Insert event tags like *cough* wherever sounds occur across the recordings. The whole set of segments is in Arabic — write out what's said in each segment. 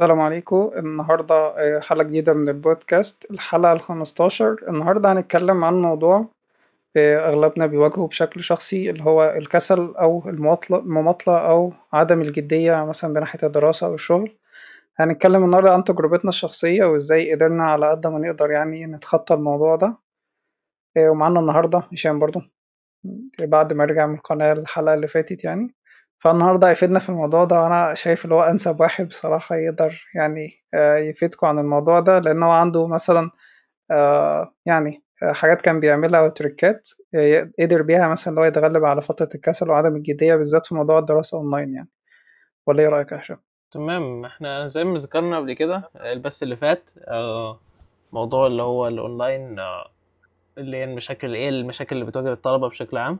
السلام عليكم. النهاردة آه، حلقة جديدة من البودكاست الحلقة الخمستاشر. النهاردة هنتكلم عن موضوع آه، أغلبنا بيواجهه بشكل شخصي اللي هو الكسل أو المماطلة أو عدم الجدية مثلا بناحية الدراسة أو الشغل. هنتكلم النهاردة عن تجربتنا الشخصية وإزاي قدرنا على قد ما نقدر يعني نتخطى الموضوع ده. آه، ومعانا النهاردة هشام برضو. بعد ما رجع من القناة الحلقة اللي فاتت يعني. فالنهاردة هيفيدنا في الموضوع ده وأنا شايف اللي هو أنسب واحد بصراحة يقدر يعني آه، يفيدكوا عن الموضوع ده لأن هو عنده مثلا آه، يعني آه، حاجات كان بيعملها وتريكات قدر بيها مثلا اللي هو يتغلب على فترة الكسل وعدم الجدية بالذات في موضوع الدراسة أونلاين يعني. ولا إيه رأيك يا هشام؟ تمام. إحنا زي ما ذكرنا قبل كده البث اللي فات موضوع اللي هو الأونلاين اللي هي المشاكل إيه المشاكل اللي بتواجه الطلبة بشكل عام.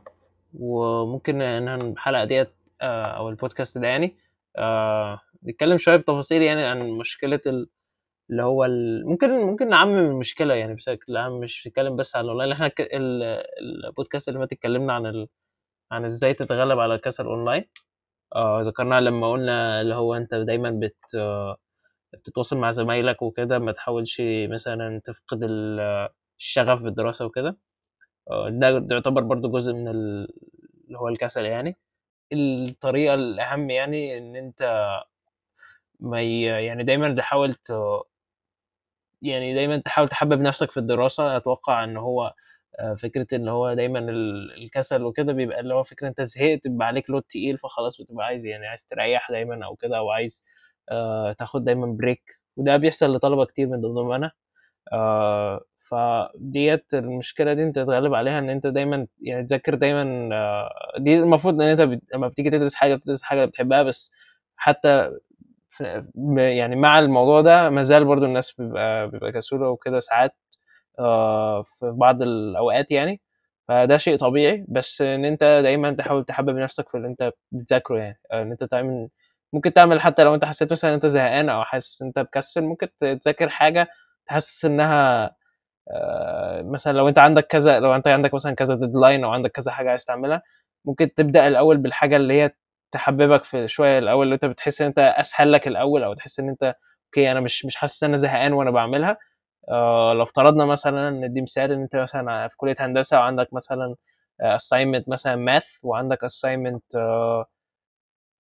وممكن إن إحنا الحلقة ديت أو البودكاست ده يعني. نتكلم شوية بتفاصيل يعني عن مشكلة اللي هو ال... ممكن ممكن نعمم المشكلة يعني بشكل عام مش نتكلم بس عن الأونلاين. إحنا ك... البودكاست اللي فات اتكلمنا عن ال... عن إزاي تتغلب على الكسل أونلاين. آه ذكرناها لما قلنا اللي هو أنت دايما بت بتتواصل مع زمايلك وكده ما تحاولش مثلا تفقد الشغف بالدراسة وكده. آه ده يعتبر برضو جزء من اللي هو الكسل يعني. الطريقة الأهم يعني إن أنت ما يعني دايما تحاول يعني دايما تحاول تحبب نفسك في الدراسة. أتوقع إن هو آه، فكرة إن هو دايما الكسل وكده بيبقى اللي هو فكرة أنت زهقت بيبقى عليك لود تقيل فخلاص بتبقى عايز يعني عايز تريح دايما أو كده أو عايز آه، تاخد دايما بريك وده بيحصل لطلبة كتير من ضمنهم أنا آه، فديت المشكلة دي أنت تتغلب عليها إن أنت دايما يعني تذاكر دايما دي المفروض إن أنت لما بتيجي تدرس حاجة بتدرس حاجة بتحبها بس حتى يعني مع الموضوع ده مازال برضو الناس بيبقى بيبقى كسولة وكده ساعات آه، في بعض الأوقات يعني. فده شيء طبيعي بس إن أنت دايما تحاول تحبب نفسك في اللي أنت بتذاكره يعني. آه، إن أنت تعمل ممكن تعمل حتى لو أنت حسيت مثلا أنت زهقان أو حاسس أنت مكسل ممكن تذاكر حاجة تحسس إنها آه، مثلا لو أنت عندك كذا لو أنت عندك مثلا كذا deadline أو عندك كذا حاجة عايز تعملها ممكن تبدأ الأول بالحاجة اللي هي تحببك في شوية الأول اللي أنت بتحس إن أنت أسهل لك الأول أو تحس إن أنت okay أنا مش مش حاسس إن أنا زهقان وأنا بعملها. آه لو افترضنا مثلا ندي مثال إن أنت مثلا في كلية هندسة وعندك مثلا assignment مثلا math وعندك assignment آه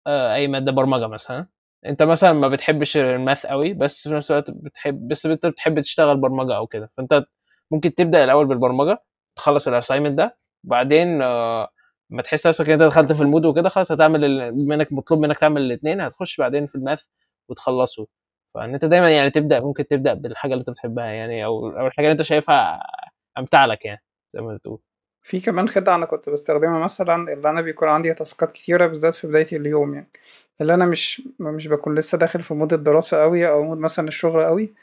آه أي مادة برمجة مثلا. انت مثلا ما بتحبش ال math قوي بس في نفس الوقت بتحب بس انت بتحب تشتغل برمجة أو كده. فأنت ممكن تبدأ الأول بالبرمجة تخلص ال assignment ده وبعدين آه ما تحس نفسك إن أنت دخلت في ال mood وكده خلاص هتعمل بما انك مطلوب منك تعمل الاثنين هتخش بعدين في ال math وتخلصه. فإن أنت دايما يعني تبدأ ممكن تبدأ بالحاجة اللي أنت بتحبها يعني أو أو الحاجة اللي أنت شايفها أمتع لك يعني زي ما بتقول. في كمان خدعة أنا كنت بستخدمها مثلا اللي أنا بيكون عندي تاسكات كتيرة بالذات في بداية اليوم يعني. اللي أنا مش مش بكون لسه داخل في mood الدراسة أوي أو mood مثلا الشغل أوي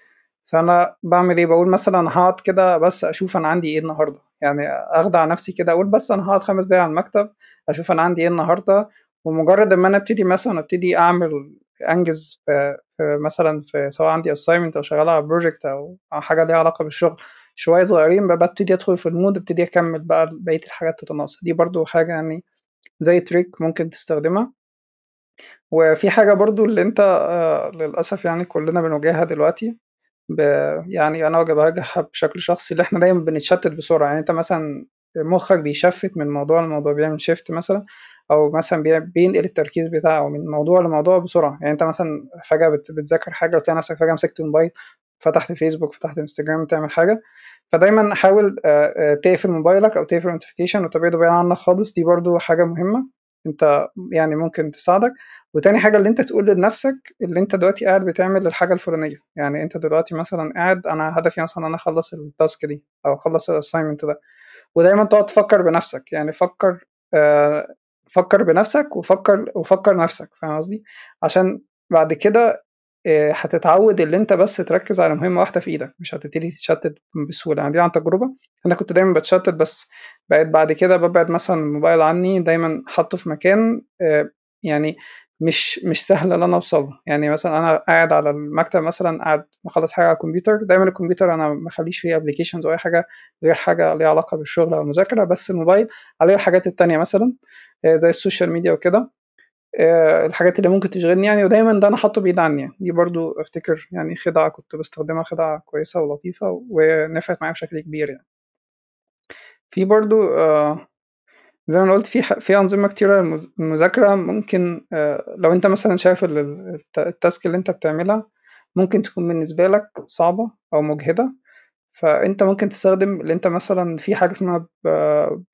فأنا بعمل إيه؟ بقول مثلا هقعد كده بس أشوف أنا عندي إيه النهاردة. يعني أخدع نفسي كده أقول بس أنا هقعد خمس دقايق على المكتب أشوف أنا عندي إيه النهاردة ومجرد ما أنا أبتدي مثلا أبتدي أعمل أنجز في, مثلا في سواء عندي assignment أو شغال على project أو حاجة ليها علاقة بالشغل شوية صغيرين ببتدي أدخل في ال mood أبتدي أكمل بقى بقية الحاجات تتناقص دي برضو حاجة يعني زي trick ممكن تستخدمها. وفي حاجة برضو اللي أنت آه، للأسف يعني كلنا بنواجهها دلوقتي ب... يعني أنا بواجهها بشكل شخصي اللي إحنا دايما بنتشتت بسرعة. يعني أنت مثلا مخك بيشفت من موضوع لموضوع بيعمل shift مثلا أو مثلا بينقل التركيز بتاعه من موضوع لموضوع بسرعة. يعني أنت مثلا فجأة بتذاكر حاجة وتلاقي نفسك فجأة مسكت الموبايل فتحت فيسبوك فتحت انستجرام تعمل حاجة. فدايما حاول تقفل موبايلك أو تقفل notification وتبعده بعيد عنك خالص. دي برضو حاجة مهمة. أنت يعني ممكن تساعدك. وتاني حاجة اللي أنت تقول لنفسك اللي أنت دلوقتي قاعد بتعمل الحاجة الفلانية. يعني أنت دلوقتي مثلا قاعد أنا هدفي مثلا أنا أخلص ال task دي أو أخلص ال assignment ده. ودايما تقعد تفكر بنفسك. يعني فكر آه فكر بنفسك وفكر وفكر نفسك. فاهم قصدي؟ عشان بعد كده هتتعود اللي انت بس تركز على مهمة واحدة في إيدك مش هتبتدي تتشتت بسهولة. يعني دي عن تجربة. أنا كنت دايما بتشتت بس بقيت بعد كده ببعد مثلا الموبايل عني دايما حاطه في مكان آه يعني مش مش سهل إن أنا اوصل له يعني مثلا أنا قاعد على المكتب مثلا قاعد مخلص حاجة على الكمبيوتر. دايما الكمبيوتر أنا ما أخليش فيه ابلكيشنز أو أي حاجة غير حاجة ليها علاقة بالشغل أو المذاكرة بس الموبايل عليه الحاجات التانية مثلا آه، زي ال social media وكده. الحاجات اللي ممكن تشغلني يعني ودايمًا ده أنا حاطّه بعيد عني. دي برضه أفتكر يعني خدعة كنت باستخدمها خدعة كويسة ولطيفة ونفعت معايا بشكل كبير يعني. في برضه آآ زي ما أنا قُلت في في أنظمة كتيرة للمذ للمذاكرة ممكن آآ لو أنت مثلًا شايف ال ال الت ال task اللي أنت بتعملها ممكن تكون بالنسبة لك صعبة أو مُجهدة، فأنت ممكن تستخدم اللي أنت مثلًا في حاجة اسمها ب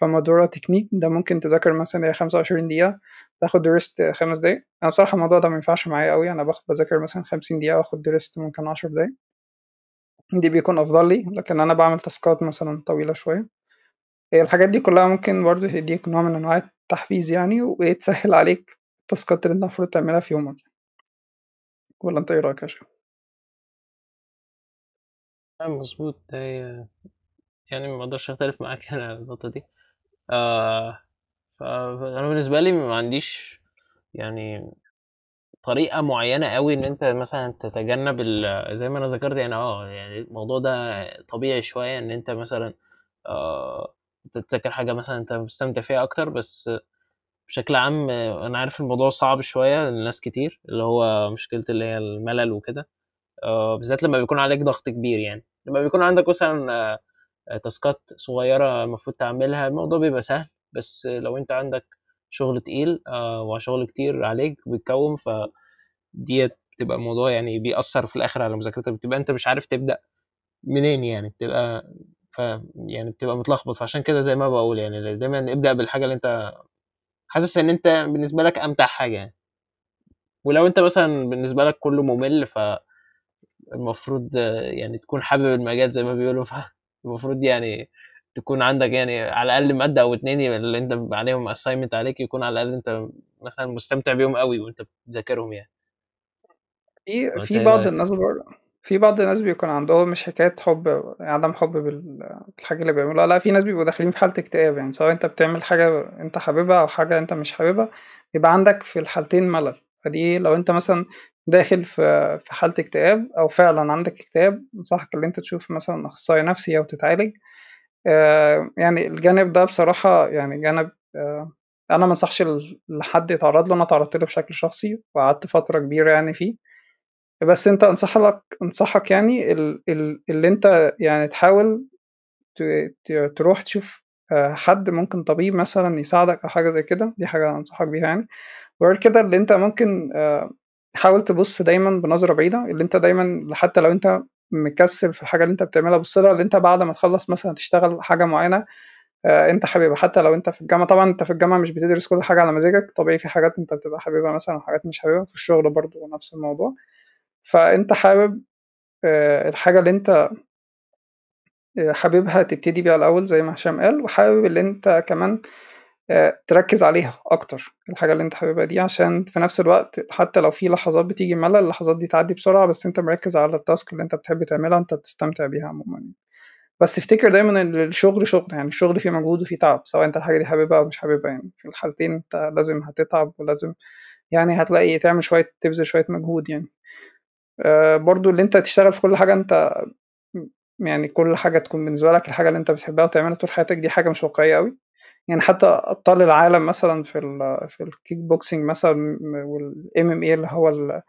Pomodoro technique ده ممكن تذاكر مثلًا هي 25 دقيقة، تاخد rest 5 دقايق، أنا بصراحة الموضوع ده ما ينفعش معايا أوي، أنا باخ باذاكر مثلًا 50 دقيقة وآخد rest ممكن 10 دقايق. دي بيكون أفضل لي، لكن أنا باعمل تاسكات مثلًا طويلة شوية. هي الحاجات دي كلّها ممكن برضه تدّيك نوع من أنواع التحفيز يعني وتسهّل عليك التاسكات اللي أنت المفروض تعملها في يومك. والّا أنت إيه رأيك يا باشا؟ آه مضبوط، هي يعني ما أقدرش اختلف معاك *laughs* يعني على النقطة دي. ف فأنا بالنسبة لي ما عنديش يعني طريقة معيّنة أوي إن أنت مثلًا تتجنب زي ما أنا ذكرت يعني آه، يعني الموضوع ده طبيعي شوية إن أنت مثلًا آآ أنت تذاكر حاجة مثلًا أنت مستمتع فيها أكتر، بس بشكل عام آه، أنا عارف الموضوع صعب شوية لناس كتير، اللي هو مشكلة اللي هي الملل وكده، آآ بالذات لمّا بيكون عليك ضغط كبير يعني، لمّا بيكون عندك مثلًا آآ تاسكات صغيّرة المفروض تعملها الموضوع بيبقى سهل، بس لو أنت عندك شغل تقيل آآ وشغل كتير عليك بيتكوّم ف ديّة بتبقى الموضوع يعني بيأثّر في الآخر على مذاكرتك، بتبقى أنت مش عارف تبدأ منين يعني، بتبقى ف يعني بتبقى متلخبط، فعشان كده زي ما باقول يعني دايمًا ابدأ بالحاجة اللي أنت حاسس إن أنت بالنسبة لك أمتع حاجة يعني، ولو أنت مثلًا بالنسبة لك كلّه مُمِل فالمفروض يعني تكون حابب المجال زي ما بيقولوا، فالمفروض يعني تكون عندك يعني على الأقل مادة أو 2 يبقى اللي بيبقى عليهم assignment عليك يكون على الأقل أنت مثلًا مستمتع بيهم أوي وأنت بتذاكرهم يعني. في في إيه بعض؟ الناس بر في بعض الناس بيكون عندهم مش حكاية حُب عدم حُب بال بالحاجة اللي بيعملوها، لأ في ناس بيبقوا داخلين في حالة اكتئاب، يعني سواء أنت بتعمل حاجة أنت حاببها أو حاجة أنت مش حاببها، بيبقى عندك في الحالتين ملل، فدي لو أنت مثلًا داخل في حالة اكتئاب أو فعلًا عندك اكتئاب، أنصحك اللي أنت تشوف مثلًا أخصائي نفسي أو تتعالج، آآ يعني الجانب ده بصراحة يعني جانب آآ أنا ما أنصحش ل لحد يتعرّض له، أنا اتعرّضت له بشكل شخصي وقعدت فترة كبيرة يعني فيه. بس أنت أنصح لك أنصحك يعني ال ال اللي أنت يعني تحاول تروح تشوف آآ حد ممكن طبيب مثلًا يساعدك أو حاجة زي كده، دي حاجة أنصحك بيها يعني. وغير كده اللي أنت ممكن حاول تبُص دايمًا بنظرة بعيدة، اللي أنت دايمًا حتى لو أنت مكسل في الحاجة اللي أنت بتعملها، بُص لها اللي أنت بعد ما تخلّص مثلًا تشتغل حاجة معينة آآ أنت حاببها، حتى لو أنت في الجامعة طبعًا أنت في الجامعة مش بتدرس كل حاجة على مزاجك، طبيعي في حاجات أنت بتبقى حاببها مثلًا وحاجات مش حاببها، في الشغل برضه نفس الموضوع. فأنت حابب آآ الحاجة اللي أنت آآ حاببها تبتدي بيها الأول زي ما هشام قال، وحابب اللي أنت كمان تركّز عليها أكتر، الحاجة اللي أنت حاببها دي عشان في نفس الوقت حتى لو في لحظات بتيجي ملل، اللحظات دي تعدّي بسرعة، بس أنت مركّز على الtask اللي أنت بتحب تعملها، أنت بتستمتع بيها عمومًا. بس افتكر دايمًا إن الشغل شغل، يعني الشغل فيه مجهود وفيه تعب، سواء أنت الحاجة دي حاببها أو مش حاببها يعني، في الحالتين أنت لازم هتتعب ولازم يعني هتلاقي تعمل شوية تبذل شوية مجهود يعني. آآ برضه اللي أنت تشتغل في كل حاجة أنت م يعني كل حاجة تكون بالنسبة لك الحاجة اللي أنت بتحبها وتعملها طول حياتك دي حاجة مش واقعية أوي، يعني حتى أبطال العالم مثلًا في ال في الkick boxing مثلًا والMMA اللي هو ال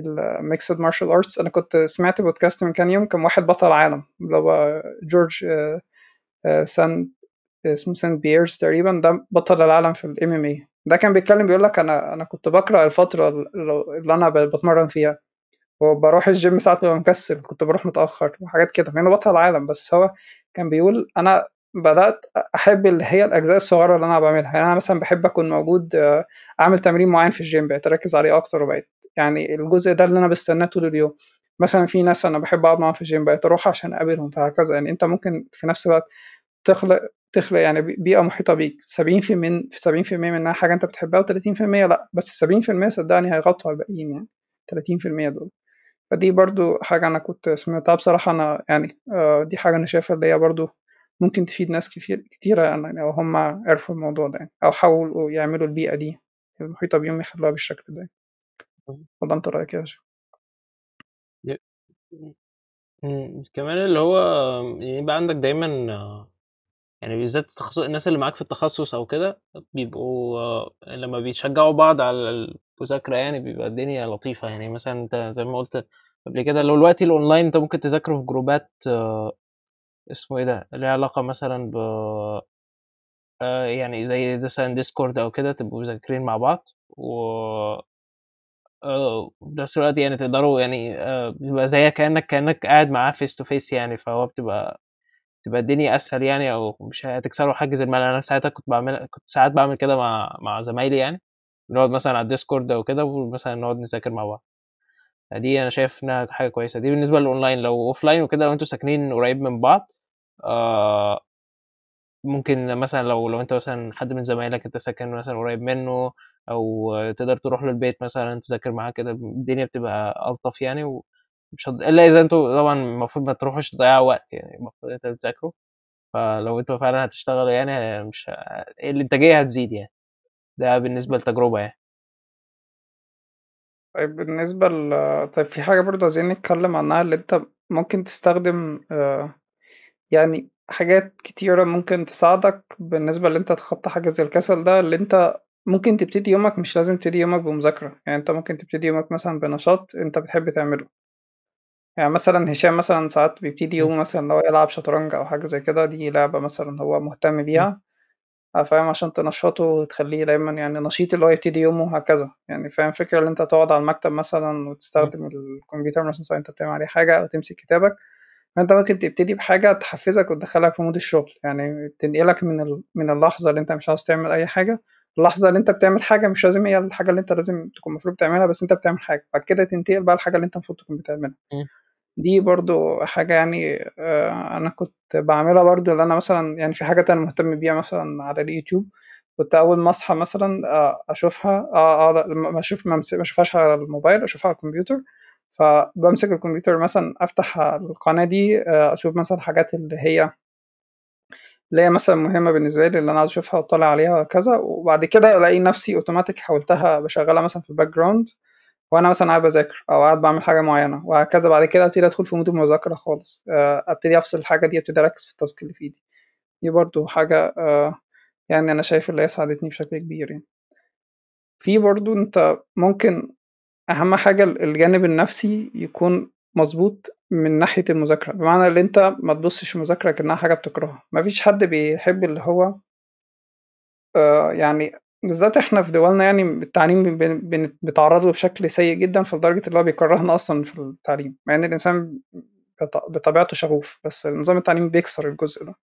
الmixed martial arts أنا كنت سمعت podcast من كام يوم كان واحد بطل عالم اللي هو جورج آآ آآ سان اسمه سان بييرس تقريبًا ده بطل العالم في الMMA ده كان بيتكلم بيقول لك أنا أنا كنت باكره الفترة ال اللي أنا ب باتمرن فيها. وباروح الgym ساعات بابقى مكسل، كنت باروح متأخر وحاجات كده، مع بطل عالم، بس هو كان بيقول أنا بدأت أ أحب اللي هي الأجزاء الصغيرة اللي أنا باعملها، يعني أنا مثلًا باحب أكون موجود آآ أعمل تمرين معين في الgym بقيت أركّز عليه أكتر، وبقيت يعني الجزء ده اللي أنا باستناه طول اليوم، مثلًا في ناس أنا باحب أقعد معاهم في الgym بقيت أروح عشان أقابلهم، فهكذا. يعني أنت ممكن في نفس الوقت تخلق تخلق يعني ب بيئة محيطة بيك. 70% من 70% منها حاجة أنت بتحبها و30% لأ، بس ال70% صدّقني هيغطوا على الباقيين يعني، 30% دول. فدي برضه حاجة أنا كنت سمعتها. بصراحة أنا يعني آآ دي حاجة أنا شايفها اللي هي برضه ممكن تفيد ناس كتير كتيرة يعني لو هم عرفوا الموضوع ده يعني، أو حاولوا يعملوا البيئة دي المحيطة بيهم يخلوها بالشكل ده. والّا أنت رأيك إيه يا؟ ي كمان اللي هو يبقى عندك دايمًا يعني بالذات التخصص الناس اللي معاك في التخصص أو كده بيبقوا آه، لما بيشجعوا بعض على المذاكرة يعني بيبقى الدنيا لطيفة يعني مثلا أنت زي ما قلت قبل كده لو الوقت الاونلاين أنت ممكن تذاكره في جروبات آه، اسمه إيه ده ليه علاقة مثلا ب آه، يعني زي مثلا ديسكورد أو كده تبقوا مذاكرين مع بعض و آه، في نفس الوقت يعني تقدروا يعني آه، بيبقى زي كأنك كأنك قاعد معاه face to face يعني فهو بتبقى تبقى الدنيا أسهل يعني أو مش هتكسروا حاجز الملل. أنا ساعتها كنت بعمل كنت ساعات بعمل كده مع مع زمايلي يعني بنقعد مثلا على الديسكورد أو كده ومثلا نقعد نذاكر مع بعض. دي أنا شايف إنها حاجة كويسة. دي بالنسبة للأونلاين. لو offline وكده لو أنتوا ساكنين قريب من بعض آه ممكن مثلا لو لو أنت مثلا حد من زمايلك أنت ساكن مثلا قريب منه أو تقدر تروح له البيت مثلا تذاكر معاه كده الدنيا بتبقى ألطف يعني ومش هد... إلا إذا أنتوا طبعا المفروض ما تروحوش تضيعوا وقت يعني المفروض أنت تذاكروا فلو أنتوا فعلا هتشتغلوا يعني مش. الإنتاجية هتزيد يعني. ده بالنسبة للتجربه يعني. طيب بالنسبة ل طيب في حاجة برضه عايزين نتكلم عنها اللي انت ممكن تستخدم آه، يعني حاجات كتيرة ممكن تساعدك بالنسبة اللي انت تتخطى حاجز الكسل ده اللي انت ممكن تبتدي يومك مش لازم تبتدي يومك بمذاكرة يعني انت ممكن تبتدي يومك مثلا بنشاط انت بتحب تعمله يعني مثلا هشام مثلا ساعات بيبتدي. يومه مثلا لو يلعب شطرنج أو حاجة زي كده دي لعبة مثلا هو مهتم. بيها فاهم عشان تنشطه وتخليه دايما يعني نشيط اللي هو يبتدي يومه هكذا يعني فاهم فكرة اللي انت تقعد على المكتب مثلا. وتستخدم الكمبيوتر مثلا انت بتعمل عليه حاجة أو تمسك كتابك. فانت ممكن تبتدي بحاجة تحفزك وتدخلك في مود الشغل. يعني تنقلك من ال... من اللحظة اللي انت مش عاوز تعمل أي حاجة اللحظة اللي انت بتعمل حاجة مش لازم هي الحاجة اللي انت لازم تكون المفروض تعملها بس انت بتعمل حاجة. بعد كده تنتقل بقى الحاجة اللي انت المفروض تكون بتعملها. دي برضو حاجة يعني آه، أنا كنت بعملها برضو اللي أنا مثلا يعني في حاجات أنا مهتم بيها مثلا على اليوتيوب كنت أول ما أصحى مثلا آه، أشوفها آه، أقعد ما أشوف ما أشوفهاش على الموبايل أشوفها على الكمبيوتر فبمسك الكمبيوتر مثلا أفتح القناة دي آه، أشوف مثلا الحاجات اللي هي اللي هي مثلا مهمة بالنسبة لي اللي أنا عاوز أشوفها وأطلع عليها وهكذا وبعد كده ألاقي نفسي أوتوماتيك حولتها بشغلها مثلا في ال back وأنا مثلا قاعد بذاكر أو قاعد بعمل حاجة معينة وهكذا. بعد كده أبتدي أدخل في mood المذاكرة خالص. آه، أبتدي أفصل الحاجة دي أبتدي أركز في ال task اللي في إيدي. دي برضو حاجة آه، يعني أنا شايف اللي هي ساعدتني بشكل كبير يعني. في برضو أنت ممكن أهم حاجة الجانب النفسي يكون مظبوط من ناحية المذاكرة. بمعنى اللي أنت ما تبصش المذاكرة كأنها حاجة بتكرهها. مفيش حد بيحب اللي هو آه، يعني بالذات إحنا في دولنا يعني التعليم بيتعرض له بشكل سيء جدا فلدرجة اللي هو بيكرهنا أصلا في التعليم مع إن الإنسان بط- بطبيعته شغوف بس نظام التعليم بيكسر الجزء ده.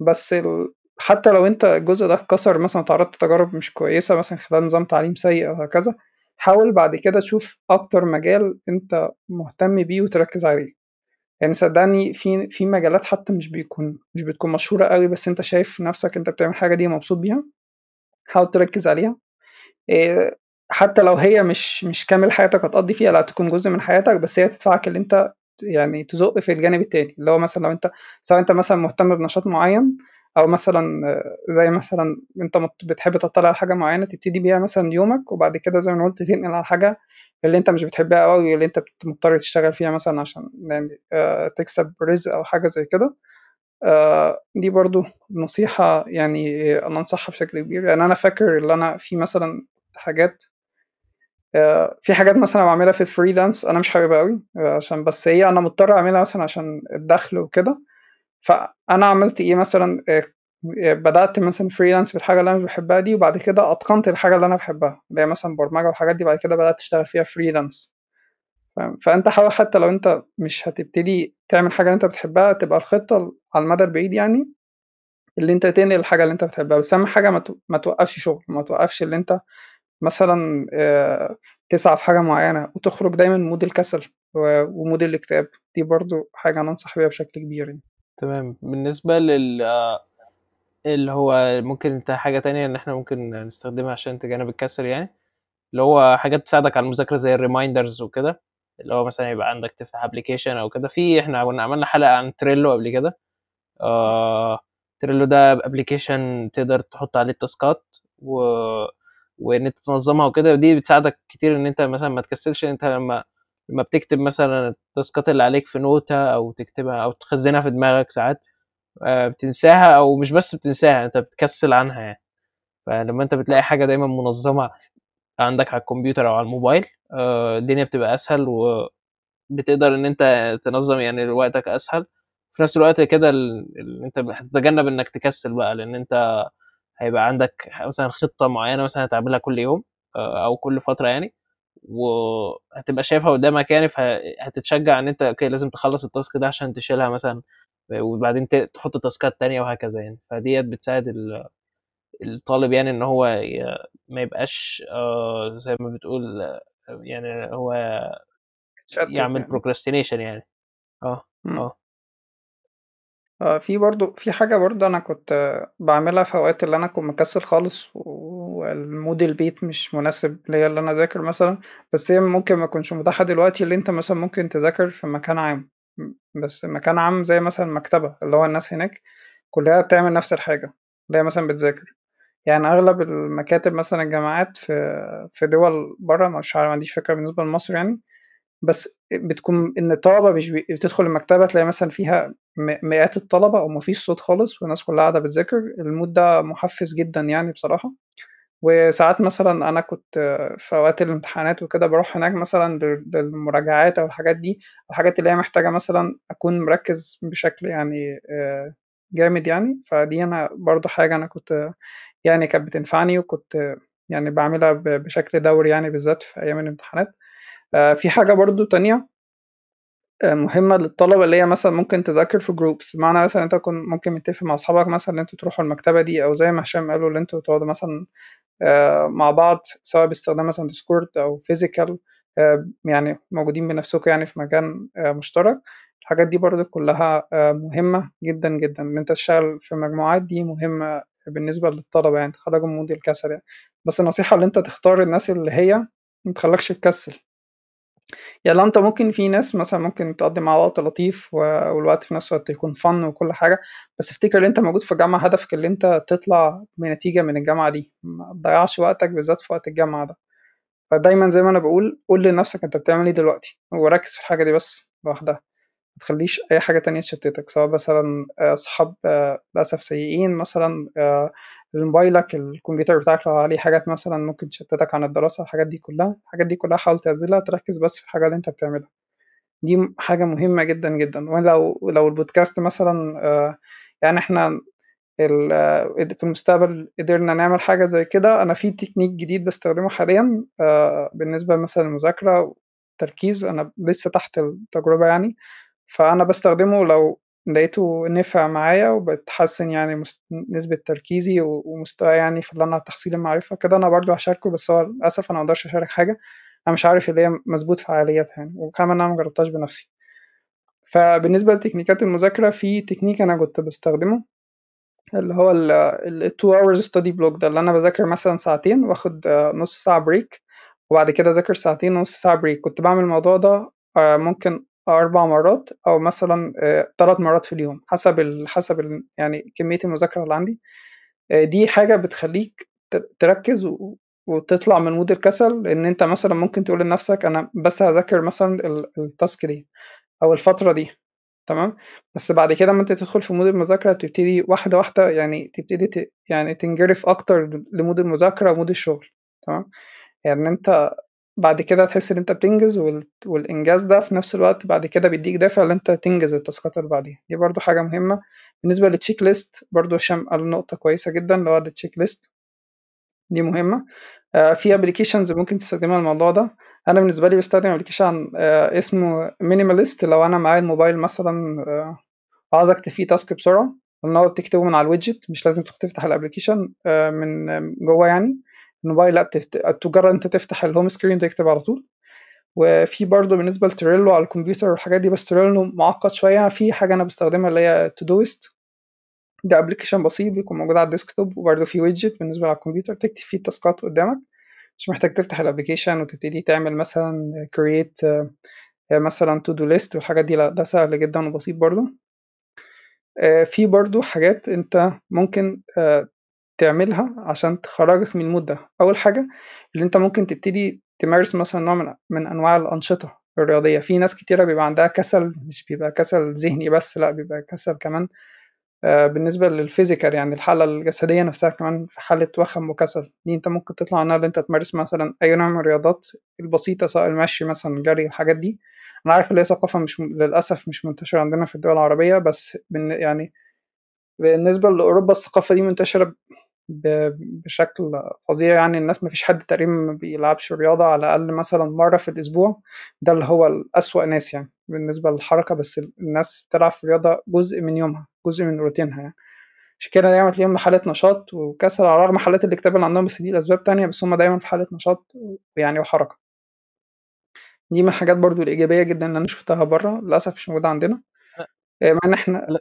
بس ال... حتى لو أنت الجزء ده اتكسر مثلا تعرضت لتجارب مش كويسة مثلا خلال نظام تعليم سيء أو هكذا حاول بعد كده تشوف أكتر مجال أنت مهتم بيه وتركز عليه. يعني صدقني في في مجالات حتى مش بيكون مش بتكون مشهورة قوي بس أنت شايف نفسك أنت بتعمل حاجة دي مبسوط بيها؟ حاول تركز عليها. إيه، حتى لو هي مش مش كامل حياتك هتقضي فيها لا تكون جزء من حياتك بس هي تدفعك اللي انت يعني تزق في الجانب التاني. اللي هو مثلا لو انت سواء انت مثلا مهتم بنشاط معين أو مثلا آه، زي مثلا انت بتحب تطلع على حاجة معينة تبتدي بيها مثلا يومك وبعد كده زي ما قلت تنقل على حاجة اللي انت مش بتحبها قوي اللي انت مضطر تشتغل فيها مثلا عشان يعني آه، تكسب رزق أو حاجة زي كده. آه، دي برضو نصيحة يعني أنا أنصحها بشكل كبير. يعني أنا فاكر اللي أنا في مثلا حاجات آه، في حاجات مثلا بعملها في ال freelance أنا مش حاببها أوي آه، عشان بس هي أنا مضطر أعملها مثلا عشان الدخل وكده. فأنا عملت إيه مثلا؟ آه، آه، بدأت مثلا freelance بالحاجة اللي أنا مش بحبها دي وبعد كده أتقنت الحاجة اللي أنا بحبها اللي هي مثلا برمجة والحاجات دي بعد كده بدأت أشتغل فيها freelance. فاهم؟ فأنت حاول حتى لو أنت مش هتبتدي تعمل حاجة أنت بتحبها تبقى الخطة على المدى البعيد يعني اللي أنت تنقل الحاجة اللي أنت بتحبها. بس أهم حاجة ما تو- ما توقفش شغل ما توقفش اللي أنت مثلا تسعى في حاجة معينة وتخرج دايما mood الكسل و mood الاكتئاب. دي برضو حاجة أنا أنصح بيها بشكل كبير يعني. تمام. بالنسبة لل اللي هو ممكن أنت حاجة تانية إن إحنا ممكن نستخدمها عشان تجنب الكسل يعني اللي هو حاجات تساعدك على المذاكرة زي ال reminders وكده. اللي هو مثلا يبقى عندك تفتح application أو كده. في إحنا كنا عملنا حلقة عن تريلو قبل كده. آه تريلو ده application تقدر تحط عليه ال task ات و... وإن أنت تنظمها وكده. ودي بتساعدك كتير إن أنت مثلا ما تكسلش. أنت لما لما بتكتب مثلا ال task ات اللي عليك في نوتة أو تكتبها أو تخزنها في دماغك ساعات آه، بتنساها أو مش بس بتنساها أنت بتكسل عنها يعني. فلما أنت بتلاقي حاجة دايما منظمة عندك على الكمبيوتر أو على الموبايل آه، الدنيا بتبقى أسهل وبتقدر إن أنت تنظم يعني وقتك أسهل. في نفس الوقت كده أنت هتتجنب إنك تكسل بقى لأن أنت هيبقى عندك مثلا خطة معينة مثلا هتعملها كل يوم آه، أو كل فترة يعني وهتبقى شايفها قدامك يعني فهتتشجع إن أنت okay لازم تخلص ال task ده عشان تشيلها مثلا وبعدين تحط task ات تانية وهكذا يعني. فدي بتساعد الطالب يعني إن هو ما يبقاش آه، زي ما بتقول آه، يعني هو يعمل يعني. procrastination يعني. آه مم. آه. آه، في برضه في حاجة برضه أنا كنت آه، بعملها في أوقات اللي أنا أكون مكسل خالص والمود البيت مش مناسب ليا اللي أنا أذاكر مثلا بس هي ممكن ما تكونش متاحة دلوقتي اللي أنت مثلا ممكن تذاكر في مكان عام. بس مكان عام زي مثلا مكتبة اللي هو الناس هناك كلها بتعمل نفس الحاجة اللي هي مثلا بتذاكر. يعني أغلب المكاتب مثلا الجامعات في في دول برا مش عارف ما عنديش فكرة بالنسبة لمصر يعني بس بتكون إن الطلبة مش. بتدخل المكتبة تلاقي مثلا فيها. مئات الطلبة أو مفيش صوت خالص والناس كلها قاعدة بتذاكر المود ده محفز جدا يعني بصراحة وساعات مثلا أنا كنت في أوقات الامتحانات وكده بروح هناك مثلا لل- للمراجعات أو الحاجات دي الحاجات اللي هي محتاجة مثلا أكون مركز بشكل يعني آه، جامد يعني فدي أنا برضو حاجة أنا كنت يعني كانت بتنفعني وكنت يعني بعملها بشكل دوري يعني بالذات في أيام الامتحانات. آه، في حاجة برضو تانية آه، مهمة للطلبة اللي هي مثلا ممكن تذاكر في groups بمعنى مثلا أنت تكون ممكن متفق مع أصحابك مثلا إن أنتوا تروحوا المكتبة دي أو زي ما هشام قالوا ان أنتوا تقعدوا مثلا آه، مع بعض سواء باستخدام مثلا ديسكورد أو physical يعني موجودين بنفسكم يعني في مكان مشترك. الحاجات دي برضو كلها مهمة جدا جدا. إن أنت تشتغل في مجموعات دي مهمة بالنسبة للطلبة يعني تخرجهم من mood الكسل يعني. بس النصيحة اللي أنت تختار الناس اللي هي متخلكش تكسل. يعني أنت ممكن في ناس مثلا ممكن تقضي معاها وقت لطيف والوقت في نفس الوقت يكون fun وكل حاجة بس افتكر إن أنت موجود في جامعة هدفك اللي أنت تطلع بنتيجة من الجامعة دي. ما تضيعش وقتك بالذات في وقت الجامعة ده. فدايما زي ما أنا بقول قول لنفسك أنت بتعمل إيه دلوقتي وركز في الحاجة دي بس لوحدها. ما تخليش أي حاجة تانية تشتتك سواء مثلا آه، صحاب آه، للأسف سيئين مثلا آه، موبايلك الكمبيوتر بتاعك لو عليه حاجات مثلا ممكن تشتتك عن الدراسة الحاجات دي كلها الحاجات دي كلها حاول تعزلها تركز بس في الحاجة اللي أنت بتعملها. دي م- حاجة مهمة جدا جدا. ولو لو البودكاست مثلا يعني إحنا في المستقبل قدرنا نعمل حاجة زي كده أنا في تكنيك جديد بستخدمه حاليا بالنسبة مثلا للمذاكرة والتركيز أنا لسه تحت التجربة يعني. فأنا بستخدمه لو لقيته نفع معايا وبتحسن يعني مست- نسبة تركيزي و- ومستواي يعني في اللي أنا تحصيل المعرفة كده أنا برضو هشاركه بس هو للأسف أنا مقدرش أشارك حاجة أنا مش عارف اللي هي مظبوط فعاليتها يعني وكمان أنا مجربتهاش بنفسي. فبالنسبة لتكنيكات المذاكرة في تكنيك أنا كنت بستخدمه اللي هو ال ال 2 hours study block ده اللي أنا بذاكر مثلا ساعتين وآخد آه، نص ساعة break وبعد كده أذاكر ساعتين ونص ساعة break كنت بعمل الموضوع ده آه، ممكن أربع مرات أو مثلا آه، تلات مرات في اليوم حسب ال حسب ال يعني كمية المذاكرة اللي عندي. آه، دي حاجة بتخليك تركز وتطلع من mood الكسل لأن أنت مثلا ممكن تقول لنفسك أنا بس هذاكر مثلا ال- ال task دي أو الفترة دي تمام؟ بس بعد كده اما أنت تدخل في mood المذاكرة تبتدي واحدة واحدة يعني تبتدي ت... يعني تنجرف أكتر ل mood المذاكرة و mood الشغل تمام؟ يعني أنت بعد كده تحس إن أنت بتنجز وال... والإنجاز ده في نفس الوقت بعد كده بيديك دافع إن أنت تنجز التاسكات اللي بعديها. دي برضو حاجة مهمة. بالنسبة لل check list برضو هشام قال نقطة كويسة جدا اللي هو ال check list دي مهمة. آه، في applications ممكن تستخدمها الموضوع ده. أنا بالنسبة لي بستخدم application اسمه Minimalist لو أنا معايا الموبايل مثلا آه، فيه task بسرعة ان هو بتكتبه من على ال widget مش لازم تفتح ال application آه، من آه، جوه يعني. الموبايل لا بتفت... تجرب أنت تفتح ال home screen تكتب على طول. وفي برضه بالنسبة ل Trello على الكمبيوتر والحاجات دي بس Trello معقد شوية. في حاجة أنا بستخدمها اللي هي Todoist ده application بسيط بيكون موجود على ال desktop وبرضه في widget بالنسبة على الكمبيوتر. تكتب فيه التاسكات قدامك. مش محتاج تفتح ال application وتبتدي تعمل مثلا create آه، مثلا to do list والحاجات دي. لا ده سهل جدا وبسيط برضو آه، في برضو حاجات أنت ممكن آه، تعملها عشان تخرجك من ال mood ده. أول حاجة اللي أنت ممكن تبتدي تمارس مثلا نوع من من أنواع الأنشطة الرياضية. في ناس كتيرة بيبقى عندها كسل مش بيبقى كسل ذهني بس لأ بيبقى كسل كمان آه، بالنسبة لل physical يعني الحالة الجسدية نفسها كمان في حالة وخم وكسل. دي أنت ممكن تطلع عنها ان أنت تمارس مثلا أي نوع من الرياضات البسيطة سواء المشي مثلا الجري الحاجات دي. أنا عارف إن هي ثقافة مش للأسف مش منتشرة عندنا في الدول العربية بس يعني بالنسبة لأوروبا الثقافة دي منتشرة بشكل فظيع يعني. الناس مفيش حد تقريبا ما بيلعبش رياضة على الأقل مثلا مرة في الأسبوع. ده اللي هو الأسوأ ناس يعني بالنسبة للحركة بس الناس بتلعب في الرياضة جزء من يومها جزء من روتينها يعني. عشان كده دايما تلاقيهم حالة نشاط وكسل على رغم حالات الاكتئاب اللي عندهم بس دي لأسباب تانية بس هما دايما في حالة نشاط يعني وحركة. دي من الحاجات برضو الإيجابية جدا اللي أنا شفتها بره للأسف مش موجودة عندنا. مع إن إحنا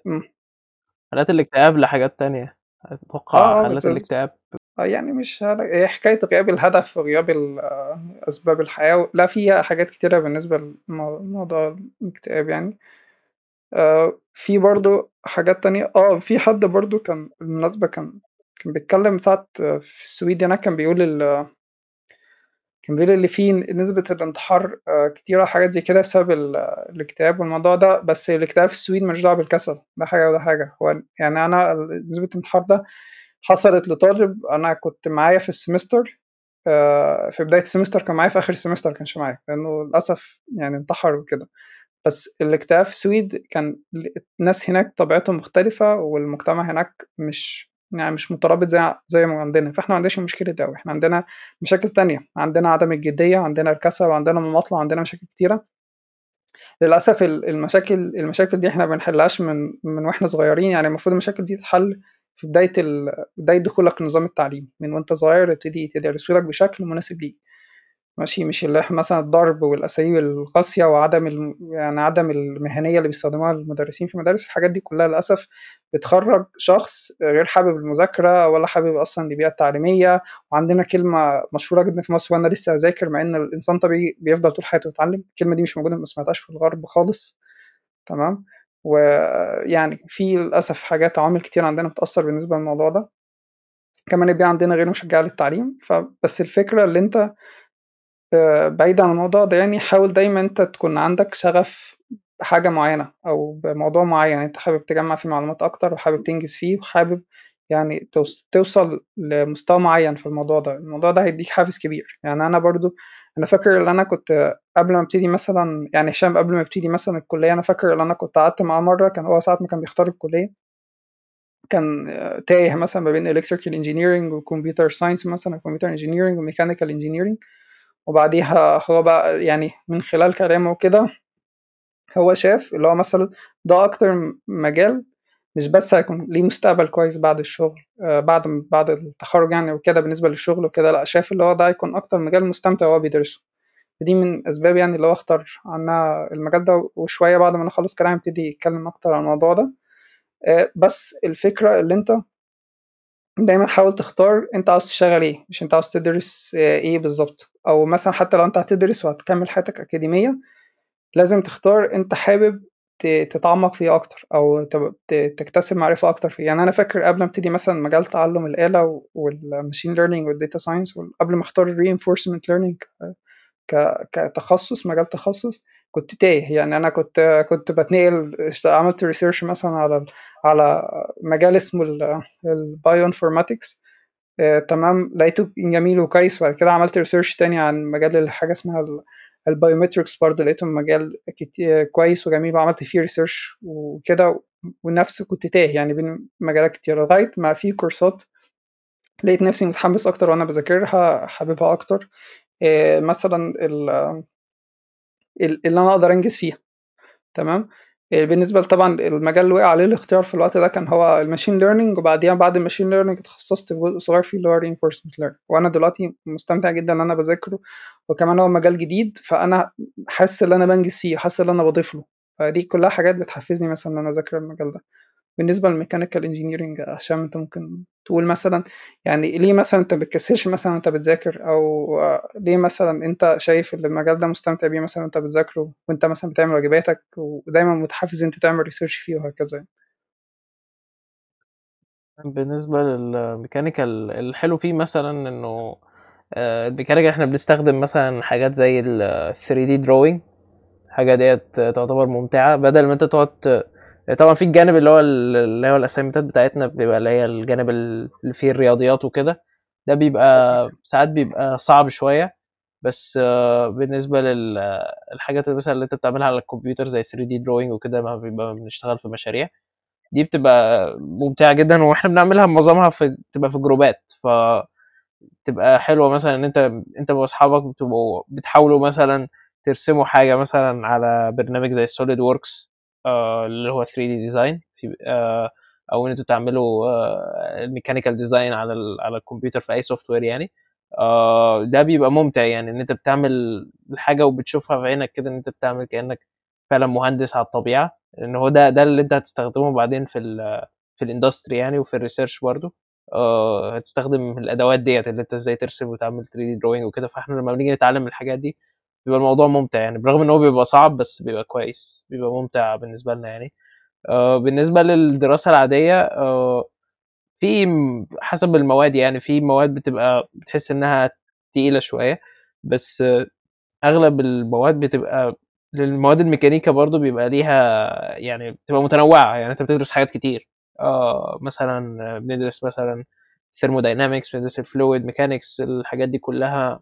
حالات الاكتئاب لحاجات تانية. أتوقع آه آه حالات الاكتئاب. آه، يعني مش هل- هي حكاية غياب الهدف وغياب آه، أسباب الحياة لا فيها حاجات كتيرة بالنسبة لموضوع الاكتئاب يعني. آه، في برضو حاجات تانية. آه في حد برضو كان بالمناسبة كان كان بيتكلم ساعة في السويد هناك كان بيقول كان بيقول اللي فيه نسبة الانتحار آه، كتيرة حاجات زي كده بسبب ال- الاكتئاب والموضوع ده بس الاكتئاب في السويد ملوش دعوة بالكسل ده حاجة وده حاجة. هو يعني أنا نسبة الانتحار ده حصلت لطالب أنا كنت معايا في ال semester آه، في بداية ال semester كان معايا في آخر ال semester كانش معايا لأنه للأسف يعني انتحر وكده. بس الاكتئاب في السويد كان الناس هناك طبيعتهم مختلفة والمجتمع هناك مش يعني مش مترابط زي زي ما عندنا. فإحنا ما عندناش المشكلة دي إحنا عندنا مشاكل تانية. عندنا عدم الجدية عندنا الكسل وعندنا مماطلة وعندنا مشاكل كتيرة. للأسف المشاكل المشاكل دي إحنا بنحلهاش من من وإحنا صغيرين. يعني المفروض المشاكل دي تتحل في بداية ال... بداية دخولك النظام التعليمي من وأنت صغير يبتدي يدرسوا لك بشكل مناسب ليك. ماشي مش اللي مثلا الضرب والأساليب القاسية وعدم. يعني عدم المهنية اللي بيستخدموها المدرسين في المدارس الحاجات دي كلها للأسف بتخرج شخص غير حابب المذاكرة ولا حابب أصلا البيئة التعليمية. وعندنا كلمة مشهورة جدا في مصر وأنا لسه أذاكر مع إن الإنسان طبيعي بيفضل طول حياته يتعلم. الكلمة دي مش موجودة ما سمعتهاش في الغرب خالص. تمام؟ ويعني في للأسف حاجات عوامل كتير عندنا بتأثر بالنسبة للموضوع ده. كمان البيئة عندنا غير مشجعة للتعليم فبس الفكرة اللي أنت بعيد عن الموضوع ده يعني حاول دايما أنت تكون عندك شغف بحاجة معينة أو بموضوع معين أنت حابب تجمع فيه معلومات أكتر وحابب تنجز فيه وحابب يعني توصل لمستوى معين في الموضوع ده. الموضوع ده هيديك حافز كبير. يعني أنا برضو أنا فاكر إن أنا كنت قبل ما أبتدي مثلا يعني هشام قبل ما ابتدي مثلا الكلية أنا فاكر إن أنا كنت قعدت معاه مرة كان هو ساعة ما كان بيختار الكلية كان تايه مثلا ما بين electrical engineering و computer science مثلا computer engineering و mechanical engineering. وبعديها هو بقى يعني من خلال كلامه وكده هو شاف اللي هو مثلا ده أكتر مجال مش بس هيكون ليه مستقبل كويس بعد الشغل آه بعد بعد التخرج يعني وكده بالنسبة للشغل وكده لأ شاف اللي هو ده هيكون أكتر مجال مستمتع وهو بيدرسه. دي من أسباب يعني اللي هو اختار عنها المجال ده وشوية بعد ما نخلص كلام يبتدي يتكلم أكتر عن الموضوع ده. آه بس الفكرة اللي أنت دايما حاول تختار أنت عاوز تشتغل إيه مش أنت عاوز تدرس إيه بالظبط. أو مثلا حتى لو أنت هتدرس وهتكمل حياتك أكاديمية لازم تختار أنت حابب تتعمق فيه أكتر أو تكتسب معرفة أكتر فيه. يعني أنا فاكر قبل ما أبتدي مثلا مجال تعلم الآلة وال machine learning وال data science قبل ما أختار ال reinforcement learning كتخصص مجال تخصص كنت تايه يعني أنا كنت كنت بتنقل عملت research مثلا على على مجال اسمه ال bioinformatics آه، تمام؟ لقيته جميل وكويس. وبعد كده عملت research تاني عن مجال حاجة اسمها ال biometrics برضه. لقيته مجال كويس وجميل وعملت فيه research وكده. ونفس كنت تايه يعني بين مجالات كتير لغاية ما في كورسات لقيت نفسي متحمس أكتر وأنا بذاكرها حاببها أكتر. آه، مثلا اللي أنا أقدر أنجز فيها. تمام؟ آه، بالنسبة طبعا المجال اللي وقع عليه الاختيار في الوقت ده كان هو ال machine learning وبعديها بعد ال machine learning اتخصصت في جزء صغير فيه اللي هو reinforcement learning. وأنا دلوقتي مستمتع جدا إن أنا بذاكره وكمان هو مجال جديد فأنا حاسس إن أنا بنجز فيه حاسس إن أنا بضيف له. فدي كلها حاجات بتحفزني مثلا إن أنا أذاكر المجال ده. بالنسبة لل mechanical engineering عشان أنت ممكن تقول مثلا يعني ليه مثلا أنت بتكسلش مثلا وأنت بتذاكر؟ أو ليه مثلا أنت شايف إن المجال ده مستمتع بيه مثلا وأنت بتذاكره وأنت مثلا بتعمل واجباتك ودايما متحفز أنت تعمل research فيه وهكذا بالنسبة لل mechanical الحلو فيه مثلا إنه آه، ال mechanical إحنا بنستخدم مثلا حاجات زي ال 3D drawing الحاجة ديت تعتبر ممتعة بدل ما أنت تقعد طبعا في الجانب اللي هو اللي هو ال assignmentات بتاعتنا بيبقى اللي هي الجانب اللي فيه الرياضيات وكده. ده بيبقى ساعات بيبقى صعب شوية بس آه، بالنسبة للحاجات مثلا اللي أنت بتعملها على الكمبيوتر زي 3D drawing وكده ما بيبقى بنشتغل في مشاريع دي بتبقى ممتعة جدا. وإحنا بنعملها معظمها في بتبقى في groupات ف تبقى حلوة. مثلا إن أنت أنت وأصحابك بتبقوا بتحاولوا مثلا ترسموا حاجة مثلا على برنامج زي ال SolidWorks اللي هو 3D design آه أو ان إنتوا تعملوا آه ال mechanical design على على الكمبيوتر في أي software يعني. آه ده بيبقى ممتع يعني إن أنت بتعمل الحاجة وبتشوفها في عينك كده إن أنت بتعمل كأنك فعلا مهندس على الطبيعة. لأن هو ده ده اللي أنت هتستخدمه بعدين في ال في ال industry يعني وفي ال research برضه. آه هتستخدم الأدوات ديت اللي أنت إزاي ترسم وتعمل 3 دي دروينج وكده. فإحنا لما بنيجي نتعلم الحاجات دي بيبقى الموضوع ممتع يعني برغم إن هو بيبقى صعب بس بيبقى كويس بيبقى ممتع بالنسبة لنا يعني. آه بالنسبة للدراسة العادية آه في حسب المواد يعني في مواد بتبقى بتحس إنها تقيلة شوية بس أغلب المواد بتبقى للمواد الميكانيكا برضو بيبقى ليها يعني بتبقى متنوعة يعني أنت بتدرس حاجات كتير. آه مثلا بندرس مثلا thermodynamics بندرس ال fluid mechanics الحاجات دي كلها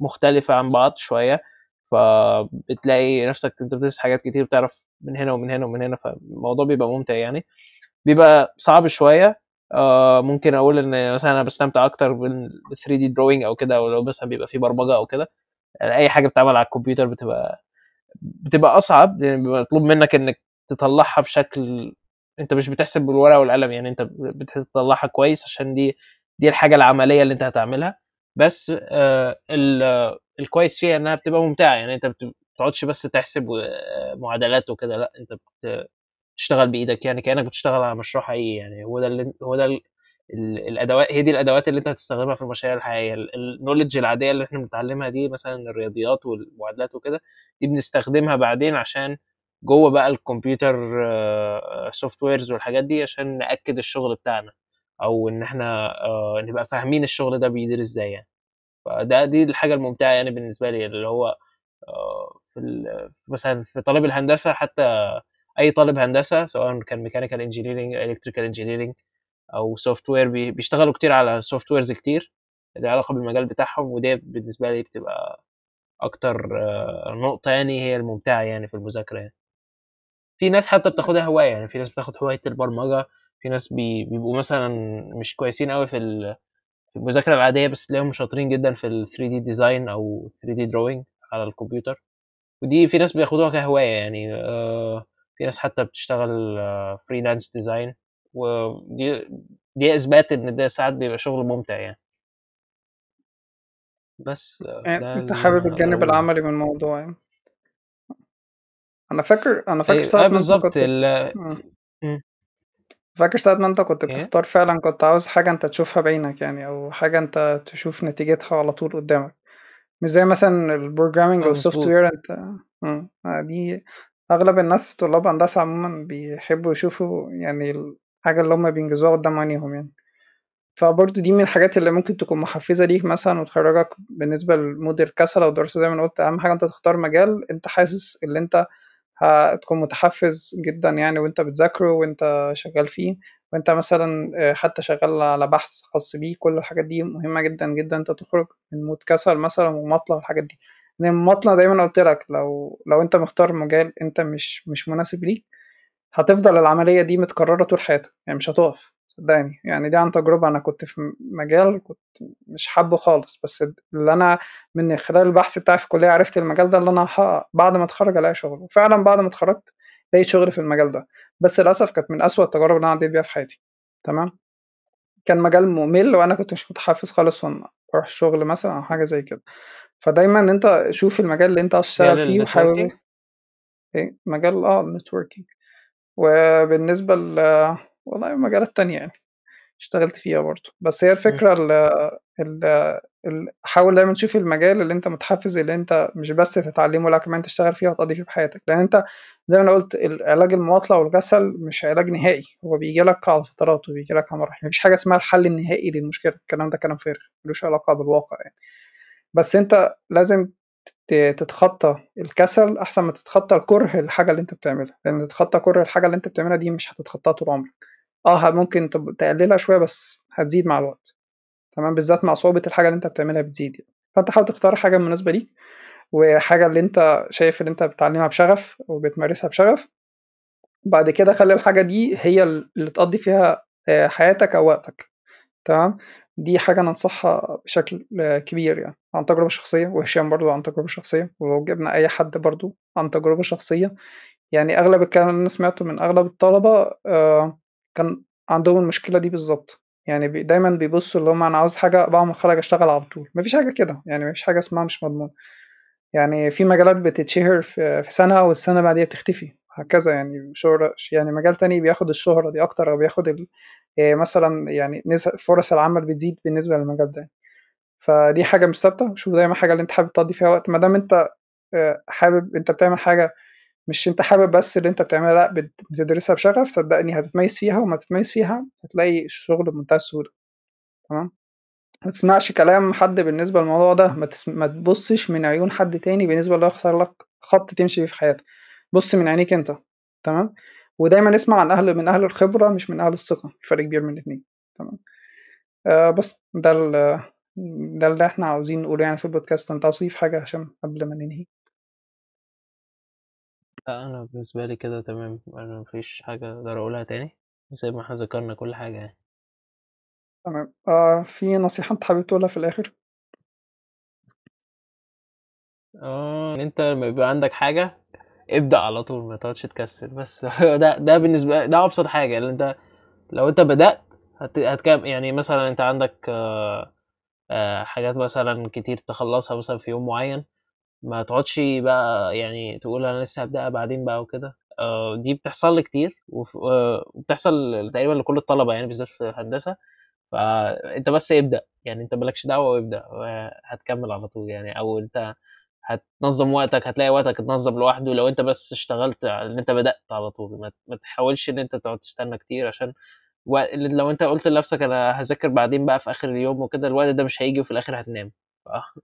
مختلفة عن بعض شوية. فبتلاقي نفسك انت بتدرس حاجات كتير بتعرف من هنا ومن هنا ومن هنا فالموضوع بيبقى ممتع يعني. بيبقى صعب شوية آه ممكن أقول إن مثلا أنا بستمتع أكتر بال 3D drawing أو كده أو لو مثلا بيبقى في برمجة أو كده. يعني أي حاجة بتتعمل على الكمبيوتر بتبقى بتبقى أصعب يعني بيبقى مطلوب منك إنك تطلعها بشكل أنت مش بتحسب بالورقة والقلم يعني أنت بتطلعها كويس عشان دي دي الحاجة العملية اللي أنت هتعملها. بس آه الكويس فيها إنها بتبقى ممتعة يعني أنت بتقعدش بس تحسب معادلات وكده لأ أنت بتشتغل بإيدك يعني كأنك بتشتغل على مشروع حقيقي يعني هو ده اللي هو ده الأدوات هي دي الأدوات اللي أنت هتستخدمها في المشاريع الحقيقية النولج العادية اللي إحنا بنتعلمها دي مثلا الرياضيات والمعادلات وكده دي بنستخدمها بعدين عشان جوه بقى الكمبيوتر softwares والحاجات دي عشان نأكد الشغل بتاعنا. أو إن إحنا نبقى فاهمين الشغل ده بيدير إزاي يعني. فده دي الحاجة الممتعة يعني بالنسبة لي اللي هو في مثلا في طالب الهندسة حتى أي طالب هندسة سواء كان mechanical engineering electrical engineering أو software بيشتغلوا كتير على softwares كتير. ليها علاقة بالمجال بتاعهم ودي بالنسبة لي بتبقى أكتر نقطة يعني هي الممتعة يعني في المذاكرة يعني. في ناس حتى بتاخدها هواية يعني في ناس بتاخد هواية البرمجة في ناس بيبقوا مثلا مش كويسين قوي في المذاكرة العادية بس تلاقيهم شاطرين جدا في ال 3D design أو 3D drawing على الكمبيوتر. ودي في ناس بياخدوها كهواية يعني في ناس حتى بتشتغل freelance design ودي دي إثبات إن ده ساعات بيبقى شغل ممتع يعني. بس يعني أنت حابب الجانب العملي من الموضوع يعني. أنا فاكر أنا فاكر ما أنت كنت ال... فاكر ساعة ما انت كنت بتختار فعلا كنت عاوز حاجة انت تشوفها بعينك يعني أو حاجة انت تشوف نتيجتها على طول قدامك. مش زي مثلا ال programming أو ال software انت مم. دي أغلب الناس طلاب هندسة عموما بيحبوا يشوفوا يعني الحاجة اللي هما بينجزوها قدام عينيهم يعني. فبرضه دي من الحاجات اللي ممكن تكون محفزة ليك مثلا وتخرجك بالنسبة لمود الكسل أو الدراسة زي ما أنا قلت أهم حاجة أنت تختار مجال أنت حاسس إن أنت هتكون متحفز جدا يعني وأنت بتذاكره وأنت شغال فيه. وأنت مثلا حتى شغال على بحث خاص بيه كل الحاجات دي مهمة جدا جدا. أنت تخرج من مود كسل مثلا ومطلع الحاجات دي. لأن المطلع دايما قلت لك لو لو أنت مختار مجال أنت مش مش مناسب ليك هتفضل العملية دي متكررة طول حياتك يعني مش هتقف صدقني. يعني دي عن تجربة أنا كنت في مجال كنت مش حابه خالص بس اللي أنا من خلال البحث بتاعي في الكلية عرفت المجال ده اللي أنا هحقق بعد ما أتخرج ألاقي شغل. وفعلا بعد ما اتخرجت لقيت شغل في المجال ده. بس للأسف كانت من أسوأ التجارب اللي أنا عديت بيها في حياتي. تمام؟ كان مجال ممل وأنا كنت مش متحفز خالص وأنا بروح الشغل مثلا أو حاجة زي كده. فدايما أنت شوف المجال اللي أنت عاوز تشتغل فيه وحاول إيه؟ مجال آه النتوركينج. وبالنسبة ل والله مجالات تانية يعني اشتغلت فيها برضه. بس هي الفكرة ال ال ال حاول دايما تشوف المجال اللي انت متحفز اللي انت مش بس تتعلمه لا كمان تشتغل فيه وتقضي فيه بحياتك. لأن انت زي ما أنا قلت علاج المماطلة والكسل مش علاج نهائي. هو بيجي لك على فترات وبيجي لك على مراحل. مفيش حاجة اسمها الحل النهائي للمشكلة. الكلام ده كلام فارغ ملوش علاقة بالواقع يعني. بس انت لازم تتخطى الكسل أحسن ما تتخطى الكره للحاجة اللي أنت بتعملها، لإن تتخطى كره الحاجة اللي أنت بتعملها دي مش هتتخطاها طول عمرك، آه ه ممكن تقللها شوية بس هتزيد مع الوقت، تمام، بالذات مع صعوبة الحاجة اللي أنت بتعملها بتزيد يعني، فأنت حاوِل تختار حاجة مناسبة ليك، وحاجة اللي أنت شايف إن أنت بتتعلمها بشغف وبتمارسها بشغف، بعد كده خلّي الحاجة دي هي ال اللي تقضّي فيها آآ حياتك أو وقتك، تمام، دي حاجة أنا أنصحها بشكل كبير يعني، عن تجربة شخصية، وهشام برضه عن تجربة شخصية، ولو جِبنا أي حد برضه عن تجربة شخصية، يعني أغلب الكلام اللي أنا سمعته من أغلب الطلبة آآ كان عندهم المشكلة دي بالضبط، يعني دايمًا بيبصوا اللي هُم أنا عاوز حاجة بعد ما أتخرّج أشتغل على طول، ما فيش حاجة كده، يعني ما فيش حاجة اسمها مش مضمونة، يعني في مجالات بتتشهر في سنة والسنة بعديها بتختفي، وهكذا يعني شغل يعني مجال تاني بياخد الشهرة دي أكتر أو بياخد ال آآ مثلًا يعني فرص العمل بتزيد بالنسبة للمجال ده، فدي حاجة مش ثابتة، شوف دايمًا الحاجة اللي أنت حابب تقضّي فيها وقت، ما دام أنت آآ حابب أنت بتعمل حاجة مش أنت حابب بس اللي أنت بتعملها لأ بت بتدرسها بشغف، صدّقني هتتميّز فيها، وأمّا تتميّز فيها هتلاقي الشغل بمنتهى السهولة، تمام، ما تسمعش كلام حد بالنسبة للموضوع ده، ما تس ما تبُصّش من عيون حد تاني بالنسبة اللي هو يختار لك خط تمشي بيه في حياتك، بُص من عينيك أنت، تمام، ودايمًا اسمع عن أهل من أهل الخبرة مش من أهل الثقة، في فرق كبير بين الاتنين، تمام، آآ بس ده ال ده اللي إحنا عاوزين نقوله يعني في البودكاست، أنت عاوز حاجة يا هشام قبل ما ننهي؟ لأ أنا بالنسبة لي كده تمام، أنا ما فيش حاجة أقدر أقولها تاني، زي ما إحنا ذكرنا كل حاجة يعني. تمام، آه في نصيحة أنت حابب تقولها في الآخر؟ آه، إن أنت لمّا يبقى عندك حاجة ابدأ على طول ما تقعدش تكسّل، بس *laughs* ده ده بالنسبة ده أبسط حاجة، اللي أنت لو أنت بدأت هت هتكم يعني مثلًا أنت عندك آآ حاجات مثلًا كتير تخلّصها مثلًا في يوم معيّن، ما تقعدش بقى يعني تقول أنا لسه هابدأها بعدين بقى وكده، آآ دي بتحصل كتير وبتحصل تقريبًا لكل الطلبة يعني بالذات في هندسة، فأنت بس ابدأ، يعني أنت ما لكش دعوة وابدأ، وهتكمّل على طول يعني. أو أنت هتنظّم وقتك، هتلاقي وقتك اتنظّم لوحده لو أنت بس اشتغلت على إن أنت بدأت على طول، ما تحاولش إن أنت تقعد تستنى كتير عشان و لو أنت قُلت لنفسك أنا هاذاكر بعدين بقى في آخر اليوم وكده، الوقت ده مش هييجي وفي الآخر هتنام، ف *laughs*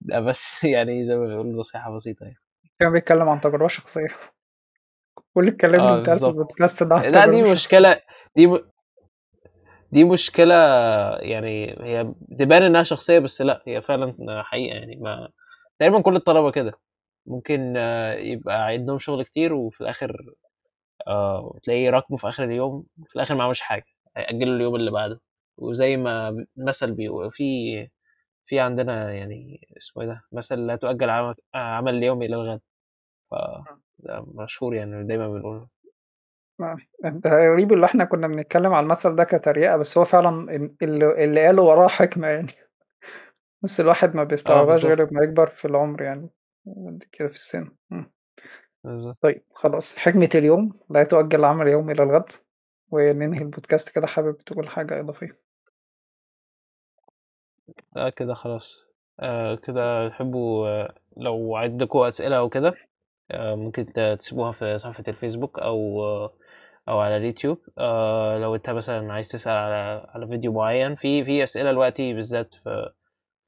ده بس *laughs* يعني زي ما بيقولوا نصيحة بسيطة يعني. هشام بيتكلم عن تجربة شخصية. *laughs* كل الكلام اللي آه بالضبط، البودكاست ده لأ دي شخصية. مشكلة دي م دي مشكلة يعني هي تبان إنها شخصية بس لأ، هي فعلًا حقيقة يعني ما تقريبًا كل الطلبة كده، ممكن يبقى عندهم شغل كتير وفي الآخر آه، تلاقيه يراكموا في آخر اليوم، وفي الآخر ما عملوش حاجة، هيأجلوا اليوم اللي بعده، وزي ما مثل بيقو في في عندنا يعني اسمه إيه ده، مثل لا تؤجل عم عمل اليوم إلى الغد، ف. ده مشهور يعني دايمًا بنقوله. آه، غريب اللي إحنا كنا بنتكلم على المثل ده كتريقة، بس هو فعلًا ال اللي اللي قاله وراه حكمة يعني. بس الواحد ما آه بيستوعبهاش. غير أمّا يكبر في العمر يعني، كده في السن، إمم. بالضبط. طيب خلاص، حكمة اليوم لا تؤجل عمل يوم إلى الغد، وننهي البودكاست كده، حابب تقول حاجة إضافية؟ لأ كده خلاص، آآ كده تحبوا لو عندكم أسئلة أو كده آآ ممكن تسيبوها في صفحة الفيسبوك أو أو على اليوتيوب، آآ لو أنت مثلًا عايز تسأل على على فيديو معيّن، في في أسئلة دلوقتي بالذات في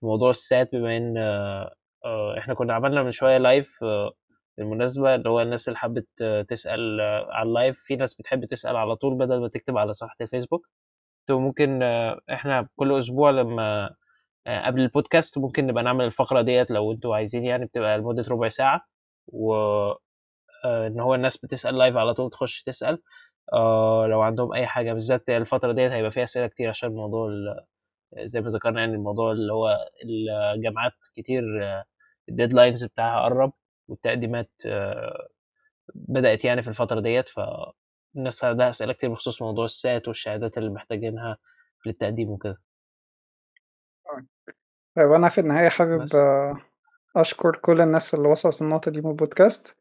موضوع السات بما إن آآ إحنا كنا عملنا من شوية live بالمناسبة، اللي هو الناس اللي حبِّت تسأل على الlive، في ناس بتحب تسأل على طول بدل ما تكتب على صفحة الفيسبوك، أنتم ممكن إحنا كل أسبوع لمّا قبل البودكاست ممكن نبقى نعمل الفقرة ديّة لو أنتم عايزين يعني، بتبقى لمدة ربع ساعة، و إن هو الناس بتسأل live على طول تخش تسأل، لو عندهم أي حاجة، بالذات الفترة ديّة هيبقى فيها أسئلة كتير عشان موضوع زي ما ذكرنا يعني الموضوع اللي هو الجامعات كتير الdeadlines بتاعها قرّب، والتقديمات بدأت يعني في الفترة ديّة، فالناس عندها أسئلة كتير بخصوص موضوع السات والشهادات اللي محتاجينها للتقديم وكده. آه، طيب أنا في النهاية حابب بس. أشكر كل الناس اللي وصلت للنقطة دي من البودكاست،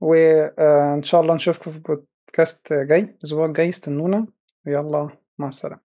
وآآ إن شاء الله نشوفكم في بودكاست جاي، الأسبوع الجاي استنونا، ويالّا مع السلامة.